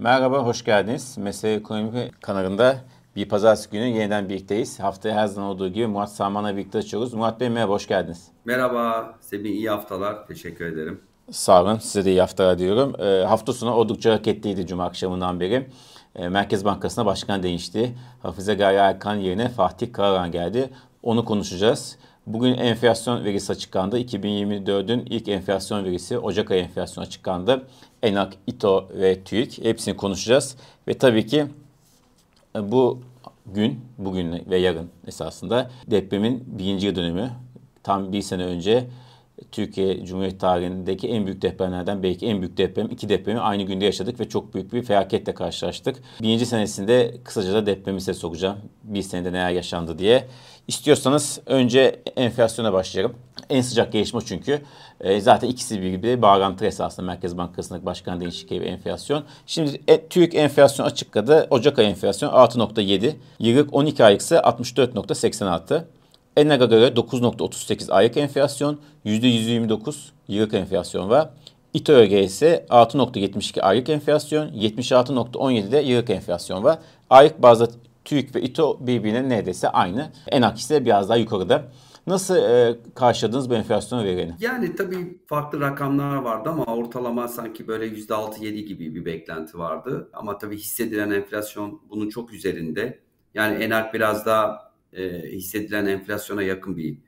Merhaba, hoş geldiniz. Mesele Ekonomi kanalında bir pazartesi günü yeniden birlikteyiz. Haftaya her zaman olduğu gibi Murat Saman'la birlikte açıyoruz. Murat Bey merhaba, hoş geldiniz. Merhaba, Semih iyi haftalar. Teşekkür ederim. Sağ olun, size de iyi haftalar diyorum. E, hafta sonu oldukça hareketliydi Cuma akşamından beri. E, Merkez Bankası'na başkan değişti. Hafize Gaye Erkan yerine Fatih Karahan geldi. Onu konuşacağız. Bugün enflasyon verisi açıklandı. 2024'ün ilk enflasyon verisi Ocak ayı enflasyonu açıklandı. ENAK, İTO ve TÜİK hepsini konuşacağız. Ve tabii ki e, bu gün, bugün ve yarın esasında depremin birinci dönümü. Tam bir sene önce Türkiye Cumhuriyeti tarihindeki en büyük depremlerden belki en büyük deprem. iki depremi aynı günde yaşadık ve çok büyük bir felaketle karşılaştık. Birinci senesinde kısaca da depremi size sokacağım. Bir senede neler yaşandı diye. İstiyorsanız önce enflasyona başlayalım. En sıcak gelişme çünkü. E, zaten ikisi birbirine bağlantı esasında Merkez Bankası'ndaki başkan değişikliği ve enflasyon. Şimdi e, TÜİK enflasyon açıkladı. Ocak ayı enflasyon 6.7. Yıllık 12 aylık ise 64.86. Enag'a göre 9.38 aylık enflasyon, %129 yıllık enflasyon var. İTÖ'ye ise 6.72 aylık enflasyon, 76.17 de yıllık enflasyon var. Aylık bazda TÜİK ve İTO birbirine neredeyse aynı. Enak ise biraz daha yukarıda. Nasıl e, karşıladınız bu enflasyon verilerini? Yani tabii farklı rakamlar vardı ama ortalama sanki böyle %6-7 gibi bir beklenti vardı. Ama tabii hissedilen enflasyon bunun çok üzerinde. Yani Enak biraz daha e, hissedilen enflasyona yakın bir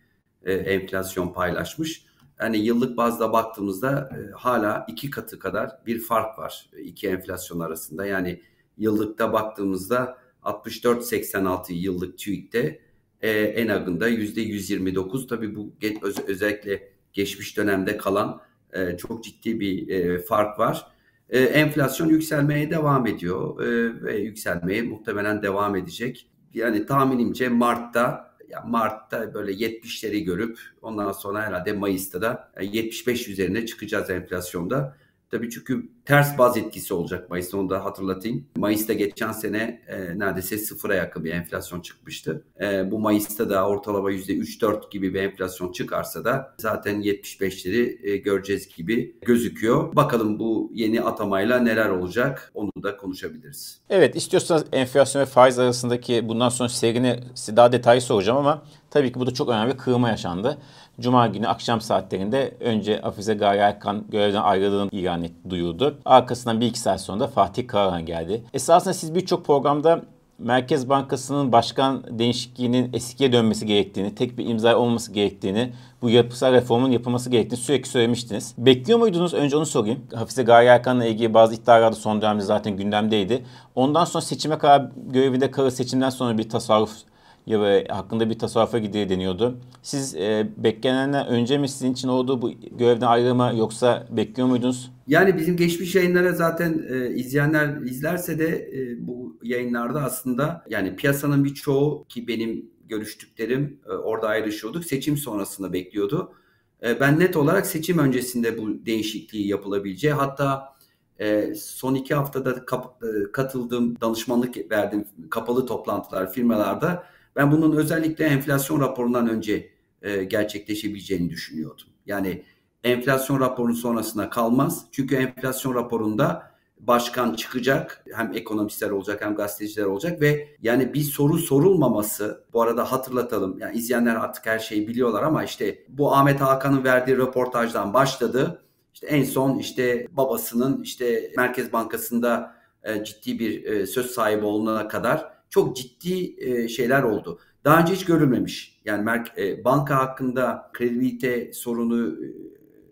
e, enflasyon paylaşmış. Yani yıllık bazda baktığımızda e, hala iki katı kadar bir fark var iki enflasyon arasında. Yani yıllıkta baktığımızda 64.86 yıllık TÜİK'te e, en agında %129. Tabii bu öz, özellikle geçmiş dönemde kalan e, çok ciddi bir e, fark var. E, enflasyon yükselmeye devam ediyor e, ve yükselmeye muhtemelen devam edecek. Yani tahminimce Mart'ta ya Mart'ta böyle 70'leri görüp ondan sonra herhalde Mayıs'ta da 75 üzerine çıkacağız enflasyonda. Tabii çünkü ters baz etkisi olacak Mayıs'ta onu da hatırlatayım. Mayıs'ta geçen sene e, neredeyse sıfıra yakın bir enflasyon çıkmıştı. E, bu Mayıs'ta da ortalama %3-4 gibi bir enflasyon çıkarsa da zaten 75'leri e, göreceğiz gibi gözüküyor. Bakalım bu yeni atamayla neler olacak onu da konuşabiliriz. Evet istiyorsanız enflasyon ve faiz arasındaki bundan sonra seyrini size daha detaylı soracağım ama tabii ki bu da çok önemli kırılma yaşandı. Cuma günü akşam saatlerinde önce Afize Gaye Erkan görevden ayrıldığını ilan etti, duyurdu. Arkasından bir iki saat sonra da Fatih Karahan geldi. Esasında siz birçok programda Merkez Bankası'nın başkan değişikliğinin eskiye dönmesi gerektiğini, tek bir imza olması gerektiğini, bu yapısal reformun yapılması gerektiğini sürekli söylemiştiniz. Bekliyor muydunuz? Önce onu sorayım. Hafize Gaye Erkan'la ilgili bazı iddialar da son dönemde zaten gündemdeydi. Ondan sonra seçime kadar görevinde kalır seçimden sonra bir tasarruf ya ve hakkında bir tasarrufa gidiyor deniyordu. Siz e, beklenenden önce mi sizin için oldu bu görevden ayrılma yoksa bekliyor muydunuz? Yani bizim geçmiş yayınlara zaten e, izleyenler izlerse de e, bu yayınlarda aslında yani piyasanın birçoğu ki benim görüştüklerim e, orada ayrışıyorduk. Seçim sonrasında bekliyordu. E, ben net olarak seçim öncesinde bu değişikliği yapılabileceği hatta e, son iki haftada e, katıldığım danışmanlık verdim kapalı toplantılar firmalarda ben bunun özellikle enflasyon raporundan önce e, gerçekleşebileceğini düşünüyordum. Yani enflasyon raporunun sonrasına kalmaz. Çünkü enflasyon raporunda başkan çıkacak. Hem ekonomistler olacak hem gazeteciler olacak ve yani bir soru sorulmaması bu arada hatırlatalım. Yani izleyenler artık her şeyi biliyorlar ama işte bu Ahmet Hakan'ın verdiği röportajdan başladı. İşte en son işte babasının işte Merkez Bankası'nda e, ciddi bir e, söz sahibi olana kadar çok ciddi e, şeyler oldu. Daha önce hiç görülmemiş. Yani e, banka hakkında kredibilite sorunu e,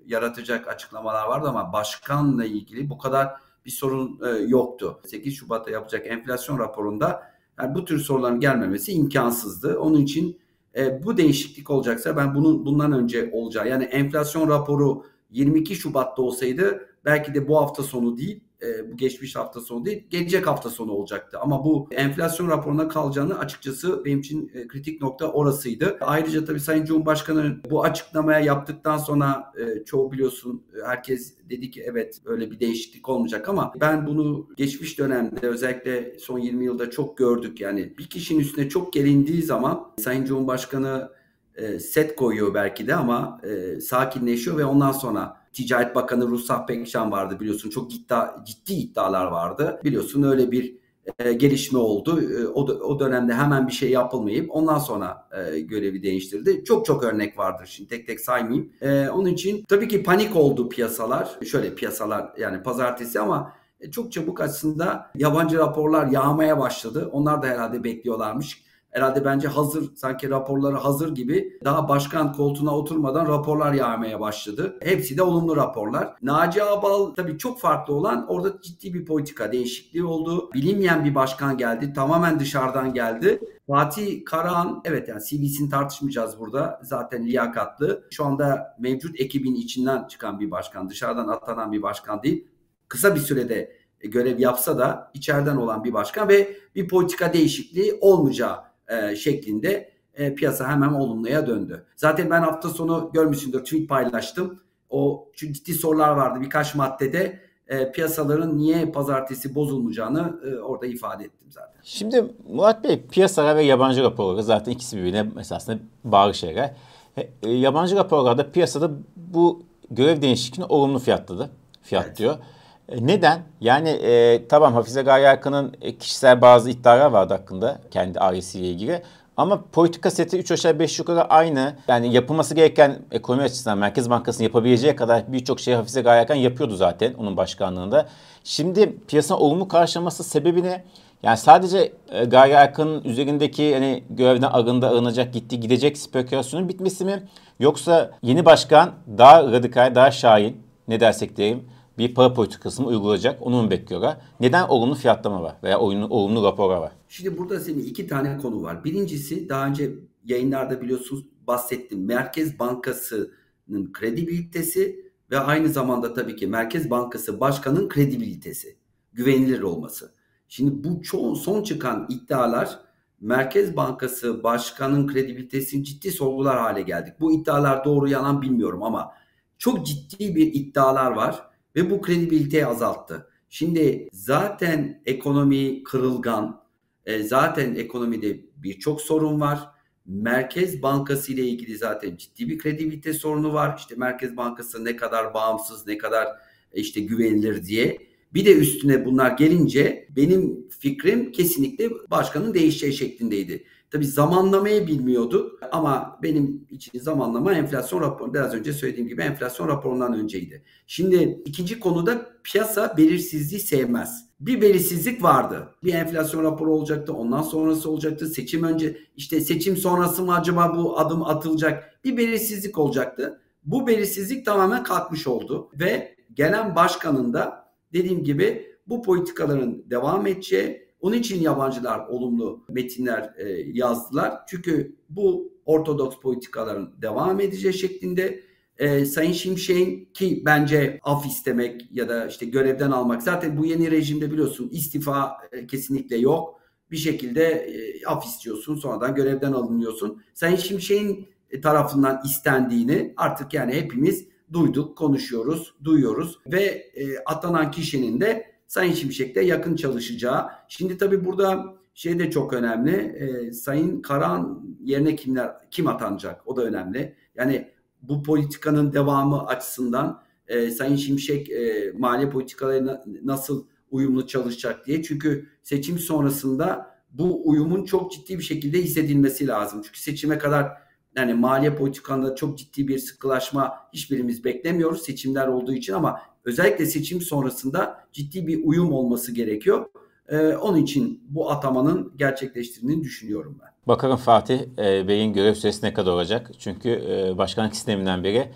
yaratacak açıklamalar vardı ama başkanla ilgili bu kadar bir sorun e, yoktu. 8 Şubat'ta yapacak enflasyon raporunda yani bu tür soruların gelmemesi imkansızdı. Onun için e, bu değişiklik olacaksa ben bunun bundan önce olacağı yani enflasyon raporu 22 Şubat'ta olsaydı belki de bu hafta sonu değil e, bu geçmiş hafta sonu değil gelecek hafta sonu olacaktı. Ama bu enflasyon raporuna kalacağını açıkçası benim için e, kritik nokta orasıydı. Ayrıca tabii Sayın Cumhurbaşkanı bu açıklamaya yaptıktan sonra e, çoğu biliyorsun herkes dedi ki evet öyle bir değişiklik olmayacak ama ben bunu geçmiş dönemde özellikle son 20 yılda çok gördük. Yani bir kişinin üstüne çok gelindiği zaman Sayın Cumhurbaşkanı e, set koyuyor belki de ama e, sakinleşiyor ve ondan sonra Ticaret Bakanı Rusah Pekşan vardı biliyorsun. Çok iddia, ciddi iddialar vardı. Biliyorsun öyle bir e, gelişme oldu. E, o, o dönemde hemen bir şey yapılmayıp ondan sonra e, görevi değiştirdi. Çok çok örnek vardır şimdi tek tek saymayayım. E, onun için tabii ki panik oldu piyasalar. Şöyle piyasalar yani pazartesi ama e, çok çabuk aslında yabancı raporlar yağmaya başladı. Onlar da herhalde bekliyorlarmış herhalde bence hazır sanki raporları hazır gibi daha başkan koltuğuna oturmadan raporlar yağmaya başladı. Hepsi de olumlu raporlar. Naci Abal tabii çok farklı olan orada ciddi bir politika değişikliği oldu. Bilinmeyen bir başkan geldi. Tamamen dışarıdan geldi. Fatih Karahan evet yani CV'sini tartışmayacağız burada. Zaten liyakatlı. Şu anda mevcut ekibin içinden çıkan bir başkan. Dışarıdan atanan bir başkan değil. Kısa bir sürede görev yapsa da içeriden olan bir başkan ve bir politika değişikliği olmayacağı e, şeklinde e, piyasa hemen olumluya döndü. Zaten ben hafta sonu görmüşsündür tweet paylaştım. O çünkü ciddi sorular vardı birkaç maddede e, piyasaların niye pazartesi bozulmayacağını e, orada ifade ettim zaten. Şimdi Murat Bey piyasalar ve yabancı raporları zaten ikisi birbirine esasında bağlı şeyler. E, e, yabancı raporlarda piyasada bu görev değişikliğini olumlu fiyatladı. Fiyat evet. diyor. E, neden? Yani e, tamam Hafize Gaye Erkan'ın e, kişisel bazı iddialar vardı hakkında kendi ailesiyle ilgili. Ama politika seti 3 aşağı 5 yukarı aynı. Yani yapılması gereken ekonomi açısından Merkez Bankası'nın yapabileceği kadar birçok şeyi Hafize Gaye Erkan yapıyordu zaten onun başkanlığında. Şimdi piyasanın olumlu karşılaması sebebini yani sadece e, Gaye Erkan'ın üzerindeki hani görevden arında arınacak gitti gidecek spekülasyonun bitmesi mi? Yoksa yeni başkan daha radikal, daha şahin ne dersek diyeyim bir para politikasını uygulayacak. Onu mu bekliyorlar? Neden olumlu fiyatlama var veya olumlu, olumlu rapora var? Şimdi burada senin iki tane konu var. Birincisi daha önce yayınlarda biliyorsunuz bahsettim. Merkez Bankası'nın kredibilitesi ve aynı zamanda tabii ki Merkez Bankası Başkanı'nın kredibilitesi, güvenilir olması. Şimdi bu çoğu son çıkan iddialar Merkez Bankası Başkanı'nın kredibilitesini ciddi sorgular hale geldik. Bu iddialar doğru yalan bilmiyorum ama çok ciddi bir iddialar var ve bu kredibiliteyi azalttı. Şimdi zaten ekonomi kırılgan, e, zaten ekonomide birçok sorun var. Merkez Bankası ile ilgili zaten ciddi bir kredibilite sorunu var. İşte Merkez Bankası ne kadar bağımsız, ne kadar e, işte güvenilir diye. Bir de üstüne bunlar gelince benim fikrim kesinlikle başkanın değişeceği şeklindeydi. Tabi zamanlamayı bilmiyorduk ama benim için zamanlama enflasyon raporu biraz önce söylediğim gibi enflasyon raporundan önceydi. Şimdi ikinci konuda piyasa belirsizliği sevmez. Bir belirsizlik vardı. Bir enflasyon raporu olacaktı. Ondan sonrası olacaktı. Seçim önce işte seçim sonrası mı acaba bu adım atılacak? Bir belirsizlik olacaktı. Bu belirsizlik tamamen kalkmış oldu ve gelen başkanın da dediğim gibi bu politikaların devam edeceği onun için yabancılar olumlu metinler e, yazdılar. Çünkü bu ortodoks politikaların devam edeceği şeklinde e, Sayın Şimşek'in ki bence af istemek ya da işte görevden almak zaten bu yeni rejimde biliyorsun istifa e, kesinlikle yok. Bir şekilde e, af istiyorsun sonradan görevden alınıyorsun. Sayın Şimşek'in e, tarafından istendiğini artık yani hepimiz duyduk, konuşuyoruz, duyuyoruz ve e, atanan kişinin de Sayın Şimşek'le yakın çalışacağı. Şimdi tabii burada şey de çok önemli. E, Sayın Karan yerine kimler kim atanacak? O da önemli. Yani bu politikanın devamı açısından e, Sayın Şimşek e, mali politikalarına nasıl uyumlu çalışacak diye. Çünkü seçim sonrasında bu uyumun çok ciddi bir şekilde hissedilmesi lazım. Çünkü seçime kadar yani maliye politikanda çok ciddi bir sıkılaşma hiçbirimiz beklemiyoruz seçimler olduğu için ama özellikle seçim sonrasında ciddi bir uyum olması gerekiyor. Ee, onun için bu atamanın gerçekleştirdiğini düşünüyorum ben. Bakalım Fatih e, Bey'in görev süresi ne kadar olacak? Çünkü e, başkanlık sisteminden beri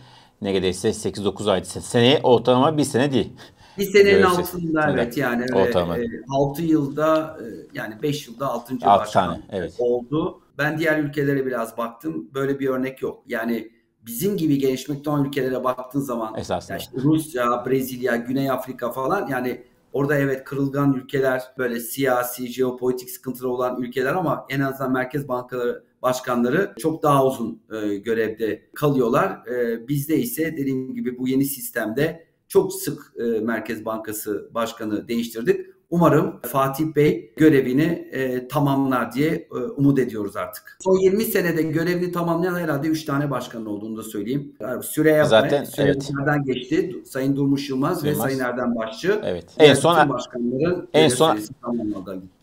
neredeyse 8-9 ay. Seneye ortalama bir sene değil. Bir senenin altında evet yani ortalama. E, 6 yılda e, yani 5 yılda 6. 6 başkan tane, evet. oldu. Ben diğer ülkelere biraz baktım. Böyle bir örnek yok. Yani bizim gibi gelişmekte olan ülkelere baktığın zaman Esasında. işte Rusya, Brezilya, Güney Afrika falan yani orada evet kırılgan ülkeler böyle siyasi, jeopolitik sıkıntılı olan ülkeler ama en azından merkez bankaları başkanları çok daha uzun e, görevde kalıyorlar. E, bizde ise dediğim gibi bu yeni sistemde çok sık e, Merkez Bankası başkanı değiştirdik. Umarım Fatih Bey görevini e, tamamlar diye e, umut ediyoruz artık. Son 20 senede görevini tamamlayan herhalde 3 tane başkan olduğunu da söyleyeyim. Süreyya Zaten evet. geçti. Sayın Durmuş Yılmaz, Yılmaz. ve Sayın Erdem Başçı. Evet. En son başkanların en son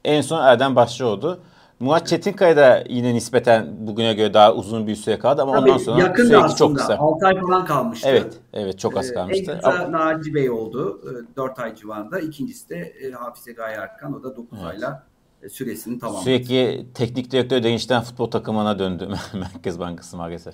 en son Erdem Başçı oldu. Murat Çetinkaya da yine nispeten bugüne göre daha uzun bir süre kaldı ama Tabii, ondan sonra yakın sürekli aslında. çok kısa. 6 ay falan kalmıştı. Evet, evet çok az ee, kalmıştı. En kısa ama... Naci Bey oldu. 4 ee, ay civarında. İkincisi de e, Hafize Gaye Erkan. O da 9 evet. ayla e, süresini tamamladı. Sürekli teknik direktör değişten futbol takımına döndü Merkez Bankası maalesef.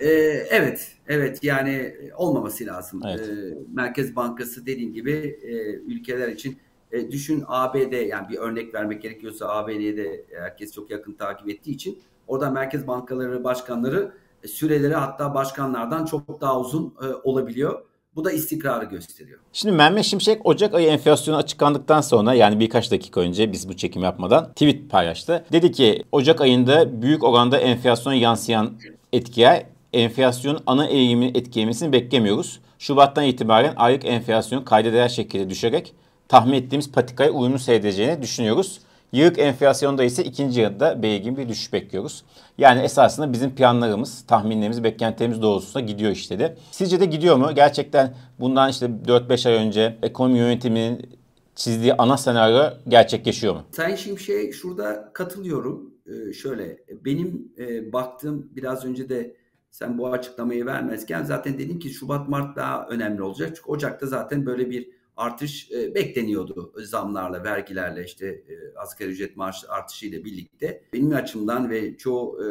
Ee, evet, evet yani olmaması lazım. Evet. Ee, Merkez Bankası dediğim gibi e, ülkeler için e, düşün ABD yani bir örnek vermek gerekiyorsa ABD'de herkes çok yakın takip ettiği için orada merkez bankaları başkanları e, süreleri hatta başkanlardan çok daha uzun e, olabiliyor. Bu da istikrarı gösteriyor. Şimdi Mehmet Şimşek Ocak ayı enflasyonu açıklandıktan sonra yani birkaç dakika önce biz bu çekim yapmadan tweet paylaştı. Dedi ki Ocak ayında büyük oranda enflasyona yansıyan etkiye enflasyonun ana eğilimini etkileyemesini beklemiyoruz. Şubattan itibaren aylık enflasyon kayda değer şekilde düşerek tahmin ettiğimiz patikaya uyumlu seyredeceğini düşünüyoruz. Yıllık enflasyonda ise ikinci yarıda belirgin bir düşüş bekliyoruz. Yani esasında bizim planlarımız, tahminlerimiz, beklentilerimiz doğrultusunda gidiyor işte de. Sizce de gidiyor mu? Gerçekten bundan işte 4-5 ay önce ekonomi yönetiminin çizdiği ana senaryo gerçekleşiyor mu? Sayın Şimşek'e şurada katılıyorum. Ee, şöyle benim e, baktığım biraz önce de sen bu açıklamayı vermezken zaten dedim ki Şubat Mart daha önemli olacak. Çünkü Ocak'ta zaten böyle bir artış e, bekleniyordu zamlarla, vergilerle işte e, asgari ücret maaş artışıyla birlikte. Benim açımdan ve çoğu e,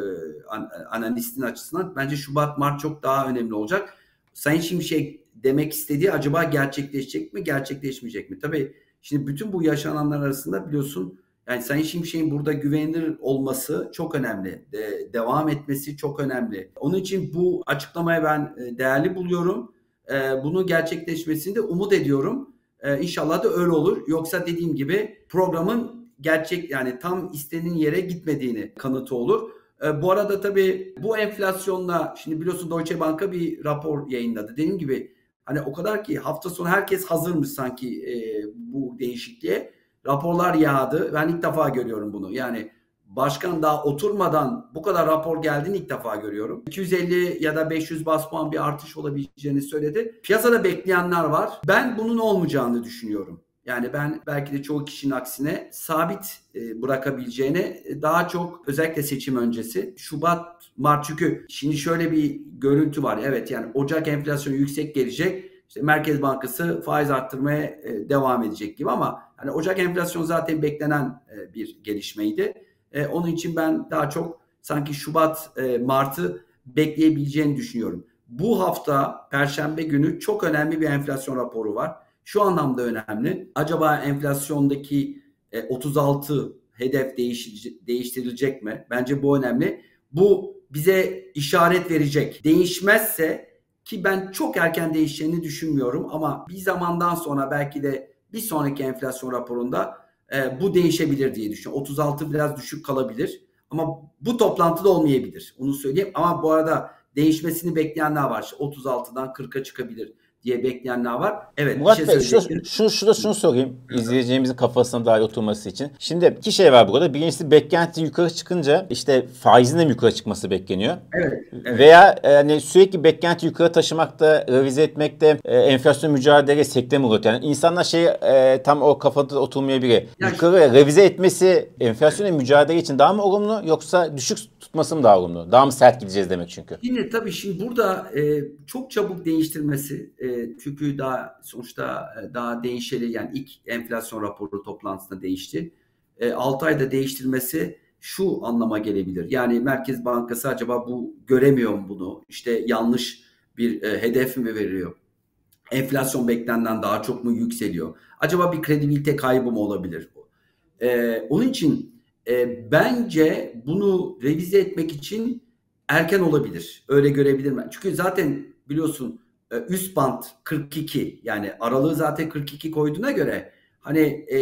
an, analistin açısından bence Şubat Mart çok daha önemli olacak. Sayın Şimşek demek istediği acaba gerçekleşecek mi, gerçekleşmeyecek mi? Tabii şimdi bütün bu yaşananlar arasında biliyorsun yani Sayın Şimşek'in burada güvenilir olması çok önemli. De, devam etmesi çok önemli. Onun için bu açıklamayı ben e, değerli buluyorum. E, bunu gerçekleşmesini de umut ediyorum. Ee, inşallah da öyle olur. Yoksa dediğim gibi programın gerçek yani tam istediğin yere gitmediğini kanıtı olur. Ee, bu arada tabii bu enflasyonla şimdi biliyorsun Deutsche Bank'a bir rapor yayınladı. Dediğim gibi hani o kadar ki hafta sonu herkes hazırmış sanki e, bu değişikliğe. Raporlar yağdı. Ben ilk defa görüyorum bunu. Yani başkan daha oturmadan bu kadar rapor geldiğini ilk defa görüyorum. 250 ya da 500 bas puan bir artış olabileceğini söyledi. Piyasada bekleyenler var. Ben bunun olmayacağını düşünüyorum. Yani ben belki de çoğu kişinin aksine sabit e, bırakabileceğine daha çok özellikle seçim öncesi Şubat, Mart çünkü şimdi şöyle bir görüntü var. Evet yani Ocak enflasyonu yüksek gelecek. İşte Merkez Bankası faiz arttırmaya e, devam edecek gibi ama hani Ocak enflasyonu zaten beklenen e, bir gelişmeydi. E, onun için ben daha çok sanki Şubat, e, Mart'ı bekleyebileceğini düşünüyorum. Bu hafta Perşembe günü çok önemli bir enflasyon raporu var. Şu anlamda önemli. Acaba enflasyondaki e, 36 hedef değiş, değiştirilecek mi? Bence bu önemli. Bu bize işaret verecek. Değişmezse ki ben çok erken değişeceğini düşünmüyorum ama bir zamandan sonra belki de bir sonraki enflasyon raporunda e, bu değişebilir diye düşünüyorum. 36 biraz düşük kalabilir. Ama bu toplantıda olmayabilir. Onu söyleyeyim. Ama bu arada değişmesini bekleyenler var. 36'dan 40'a çıkabilir diye bekleyenler var. Evet. Murat şey Bey şunu, şunu, şunu, şunu sorayım izleyeceğimizin kafasına daha oturması için. Şimdi iki şey var burada. Birincisi beklenti yukarı çıkınca işte faizin de yukarı çıkması bekleniyor. Evet. evet. Veya yani sürekli beklenti yukarı taşımakta, revize etmekte e, enflasyon mücadele sektemi üretiyor. Yani insanlar şey e, tam o kafada oturmayabilir. Yani yukarı revize etmesi enflasyonla mücadele için daha mı olumlu yoksa düşük tutması mı daha olumlu? Daha mı sert gideceğiz demek çünkü. Yine tabii şimdi burada e, çok çabuk değiştirmesi e, çünkü daha sonuçta e, daha değişeli yani ilk enflasyon raporu toplantısında değişti. E, 6 ayda değiştirmesi şu anlama gelebilir. Yani Merkez Bankası acaba bu göremiyor mu bunu? İşte yanlış bir e, hedef mi veriyor? Enflasyon beklenenden daha çok mu yükseliyor? Acaba bir kredibilite kaybı mı olabilir? E, onun için e, bence bunu revize etmek için erken olabilir. Öyle görebilirim ben. Çünkü zaten biliyorsun üst bant 42 yani aralığı zaten 42 koyduğuna göre hani e,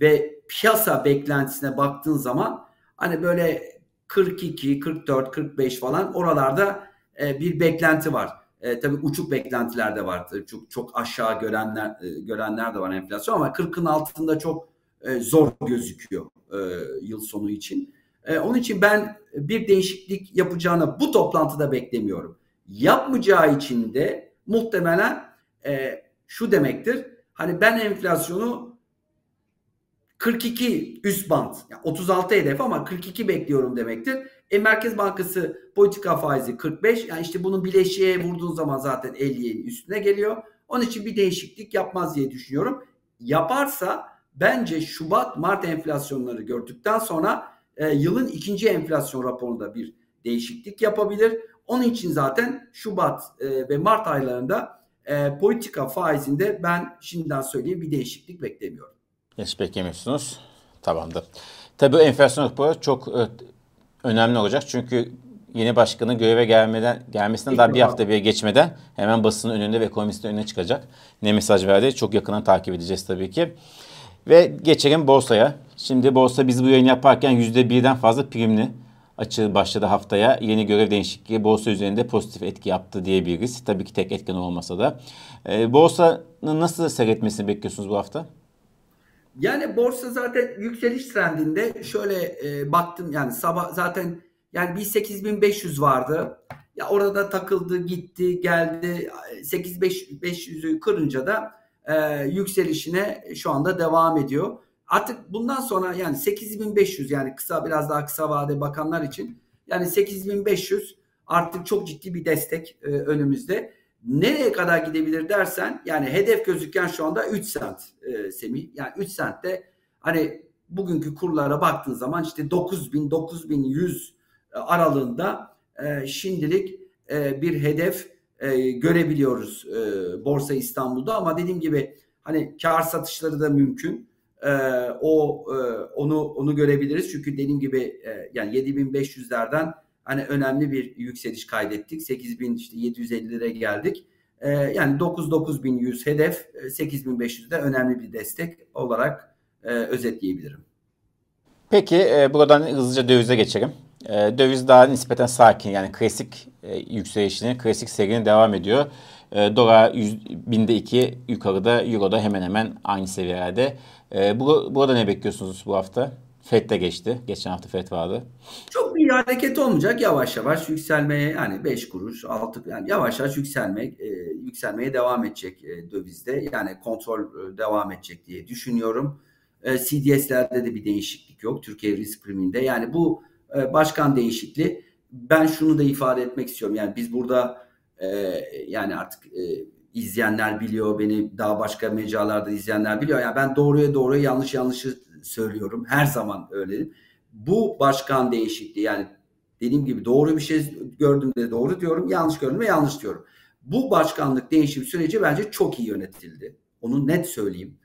ve piyasa beklentisine baktığın zaman hani böyle 42, 44, 45 falan oralarda e, bir beklenti var. E, tabii uçuk beklentiler de var. Çok çok aşağı görenler e, görenler de var enflasyon ama 40'ın altında çok e, zor gözüküyor e, yıl sonu için. E, onun için ben bir değişiklik yapacağını bu toplantıda beklemiyorum. Yapmayacağı için de muhtemelen e, şu demektir. Hani ben enflasyonu 42 üst band, yani 36 hedef ama 42 bekliyorum demektir. E, Merkez Bankası politika faizi 45. Yani işte bunun bileşiğe vurduğun zaman zaten 50'nin üstüne geliyor. Onun için bir değişiklik yapmaz diye düşünüyorum. Yaparsa bence Şubat Mart enflasyonları gördükten sonra e, yılın ikinci enflasyon raporunda bir değişiklik yapabilir. Onun için zaten Şubat e, ve Mart aylarında e, politika faizinde ben şimdiden söyleyeyim bir değişiklik beklemiyorum. Hiç beklemiyorsunuz. Tamamdır. Tabii enflasyon raporu çok e, önemli olacak. Çünkü yeni başkanın göreve gelmeden gelmesinden daha bir hafta bir geçmeden hemen basının önünde ve ekonomistin önüne çıkacak. Ne mesaj verdi çok yakından takip edeceğiz tabii ki. Ve geçelim borsaya. Şimdi borsa biz bu yayın yaparken %1'den fazla primli açığı başladı haftaya. Yeni görev değişikliği borsa üzerinde pozitif etki yaptı diyebiliriz. Tabii ki tek etken olmasa da. E, borsanın nasıl seyretmesini bekliyorsunuz bu hafta? Yani borsa zaten yükseliş trendinde şöyle e, baktım yani sabah zaten yani bir 8500 vardı. Ya orada takıldı, gitti, geldi. 8500'ü kırınca da e, yükselişine şu anda devam ediyor. Artık bundan sonra yani 8500 yani kısa biraz daha kısa vade bakanlar için yani 8500 artık çok ciddi bir destek e, önümüzde. Nereye kadar gidebilir dersen yani hedef gözüken şu anda 3 sent e, Semih. Yani 3 sentte hani bugünkü kurlara baktığın zaman işte 9000 9100 e, aralığında e, şimdilik e, bir hedef e, görebiliyoruz e, Borsa İstanbul'da ama dediğim gibi hani kar satışları da mümkün. E, o e, onu onu görebiliriz çünkü dediğim gibi e, yani 7500'lerden hani önemli bir yükseliş kaydettik. 8000 işte 750'lere geldik. E, yani 9 9100 hedef 8500 de önemli bir destek olarak e, özetleyebilirim. Peki e, buradan hızlıca dövize geçelim. E, döviz daha nispeten sakin yani klasik e, yükselişine, klasik serine devam ediyor. E, dolar 100, binde 2 yukarıda, euro da hemen hemen aynı seviyelerde. E, bu, burada ne bekliyorsunuz bu hafta? FED de geçti. Geçen hafta FED vardı. Çok bir hareket olmayacak. Yavaş yavaş yükselmeye yani 5 kuruş, 6 yani yavaş yavaş yükselmek e, yükselmeye devam edecek e, dövizde. Yani kontrol e, devam edecek diye düşünüyorum. E, CDS'lerde de bir değişiklik yok. Türkiye risk priminde. Yani bu e, başkan değişikliği. Ben şunu da ifade etmek istiyorum. Yani biz burada e, yani artık e, izleyenler biliyor beni daha başka mecralarda izleyenler biliyor. Yani ben doğruya doğruya yanlış yanlışı söylüyorum. Her zaman öyle. Bu başkan değişikliği yani dediğim gibi doğru bir şey gördüm de doğru diyorum. Yanlış gördüm de yanlış diyorum. Bu başkanlık değişim süreci bence çok iyi yönetildi. Onu net söyleyeyim.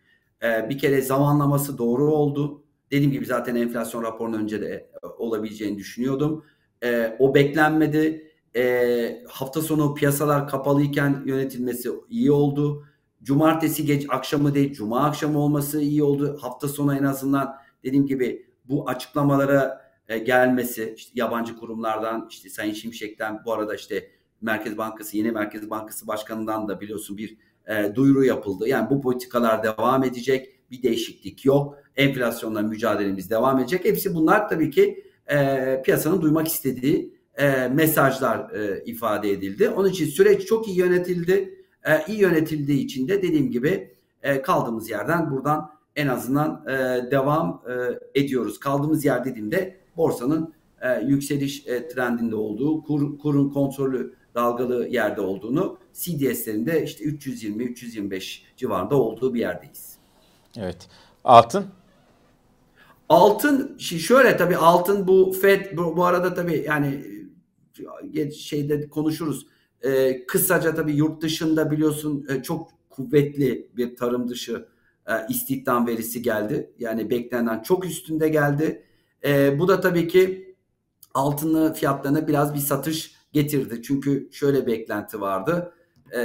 Ee, bir kere zamanlaması doğru oldu. Dediğim gibi zaten enflasyon raporunun önce de e, olabileceğini düşünüyordum. Ee, o beklenmedi. Ee, hafta sonu piyasalar kapalıyken yönetilmesi iyi oldu. Cumartesi geç akşamı değil, cuma akşamı olması iyi oldu. Hafta sonu en azından dediğim gibi bu açıklamalara e, gelmesi, işte yabancı kurumlardan, işte Sayın Şimşek'ten bu arada işte Merkez Bankası, yeni Merkez Bankası Başkanı'ndan da biliyorsun bir e, duyuru yapıldı. Yani bu politikalar devam edecek, bir değişiklik yok. Enflasyonla mücadelemiz devam edecek. Hepsi bunlar tabii ki e, piyasanın duymak istediği e, mesajlar e, ifade edildi. Onun için süreç çok iyi yönetildi e, iyi yönetildiği için de dediğim gibi e, kaldığımız yerden buradan en azından e, devam e, ediyoruz. Kaldığımız yer dediğimde borsanın e, yükseliş e, trendinde olduğu, kur, kurun kontrolü dalgalı yerde olduğunu, CDS'lerin de işte 320-325 civarında olduğu bir yerdeyiz. Evet. Altın? Altın şöyle tabii altın bu Fed bu, bu arada tabii yani şeyde konuşuruz. E, kısaca tabii yurt dışında biliyorsun e, çok kuvvetli bir tarım dışı e, istihdam verisi geldi. Yani beklenen çok üstünde geldi. E, bu da tabii ki altını fiyatlarına biraz bir satış getirdi. Çünkü şöyle beklenti vardı. E,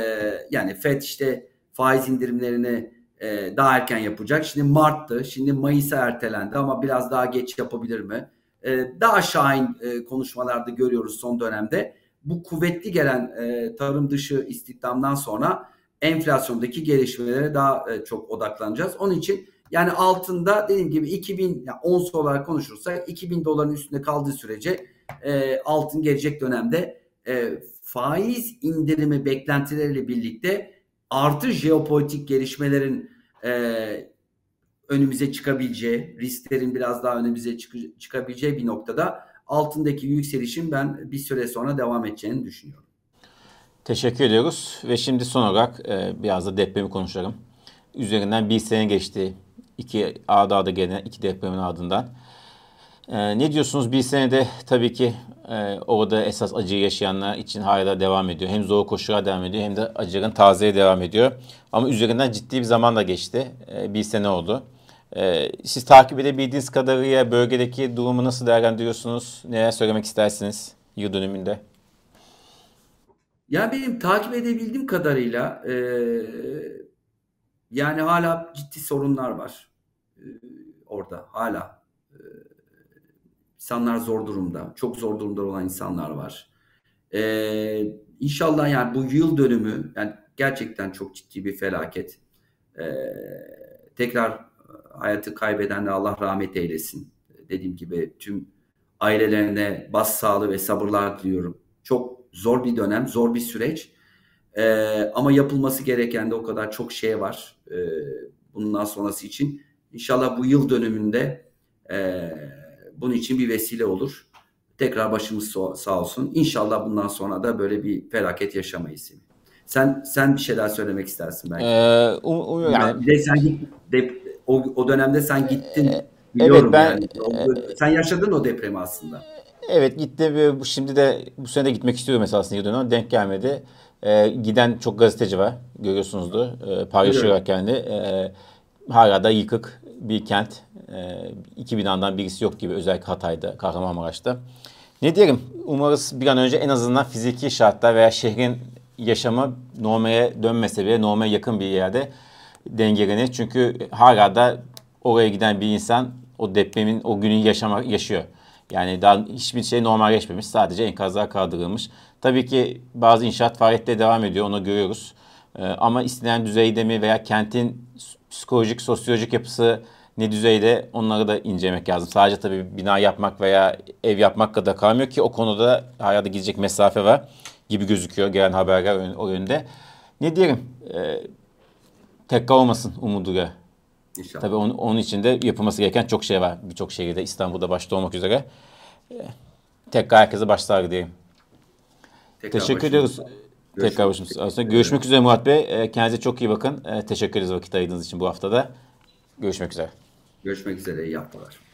yani FED işte faiz indirimlerini e, daha erken yapacak. Şimdi Mart'tı. Şimdi Mayıs'a ertelendi ama biraz daha geç yapabilir mi? E, daha şahin e, konuşmalarda görüyoruz son dönemde bu kuvvetli gelen e, tarım dışı istihdamdan sonra enflasyondaki gelişmelere daha e, çok odaklanacağız. Onun için Yani altında dediğim gibi 2000 yani ons olarak konuşursak 2000 doların üstünde kaldığı sürece altın gelecek dönemde faiz indirimi beklentileriyle birlikte artı jeopolitik gelişmelerin önümüze çıkabileceği, risklerin biraz daha önümüze çık- çıkabileceği bir noktada altındaki yükselişin ben bir süre sonra devam edeceğini düşünüyorum. Teşekkür ediyoruz ve şimdi son olarak e, biraz da depremi konuşalım. Üzerinden bir sene geçti. İki ağda ağda gelen iki depremin ardından. E, ne diyorsunuz bir senede tabii ki e, orada esas acıyı yaşayanlar için hala devam ediyor. Hem zor koşullar devam ediyor hem de acıların tazeye devam ediyor. Ama üzerinden ciddi bir zaman da geçti. E, bir sene oldu. E, siz takip edebildiğiniz kadarıyla bölgedeki durumu nasıl değerlendiriyorsunuz? Neler söylemek istersiniz yıl dönümünde? Ya benim takip edebildiğim kadarıyla e, yani hala ciddi sorunlar var e, orada hala. E, insanlar zor durumda. Çok zor durumda olan insanlar var. E, inşallah yani bu yıl dönümü yani gerçekten çok ciddi bir felaket. E, tekrar hayatı kaybedenler Allah rahmet eylesin. Dediğim gibi tüm ailelerine bas sağlığı ve sabırlar diliyorum. Çok zor bir dönem, zor bir süreç. Ee, ama yapılması gereken de o kadar çok şey var e, bundan sonrası için. İnşallah bu yıl dönümünde e, bunun için bir vesile olur. Tekrar başımız sağ olsun. İnşallah bundan sonra da böyle bir felaket yaşamayız. Sen sen bir şeyler söylemek istersin belki. Ee, um, um, yani, bir de sen git, de, o, o dönemde sen gittin. Biliyorum evet ben yani. sen yaşadın o depremi aslında. Evet gitti ve şimdi de bu sene de gitmek istiyorum mesela aslında dönem denk gelmedi. Ee, giden çok gazeteci var görüyorsunuzdur. Ee, paylaşıyorlar kendi. Ee, hala da yıkık bir kent. Ee, iki binandan birisi yok gibi özellikle Hatay'da, Kahramanmaraş'ta. Ne diyelim umarız bir an önce en azından fiziki şartlar veya şehrin yaşamı normale dönmese bile normale yakın bir yerde dengelenir. Çünkü hala da oraya giden bir insan o depremin o günü yaşamak yaşıyor. Yani daha hiçbir şey normalleşmemiş. Sadece enkazlar kaldırılmış. Tabii ki bazı inşaat faaliyetleri devam ediyor. Onu görüyoruz. Ee, ama istenen düzeyde mi veya kentin psikolojik, sosyolojik yapısı ne düzeyde onları da incelemek lazım. Sadece tabii bina yapmak veya ev yapmak kadar kalmıyor ki o konuda hala da gidecek mesafe var gibi gözüküyor gelen haberler o yönde. Ne diyelim? Ee, tekrar olmasın umuduyla İnşallah. Tabii onun, onun için de yapılması gereken çok şey var. Birçok şehirde İstanbul'da başta olmak üzere. Ee, tekrar herkese başlar diyeyim. Tekrar Teşekkür ediyoruz. Tekrar başımız. Aslında görüşmek üzere Murat Bey. Ee, kendinize çok iyi bakın. Ee, teşekkür ederiz vakit ayırdığınız için bu haftada. Görüşmek üzere. Görüşmek üzere. İyi haftalar.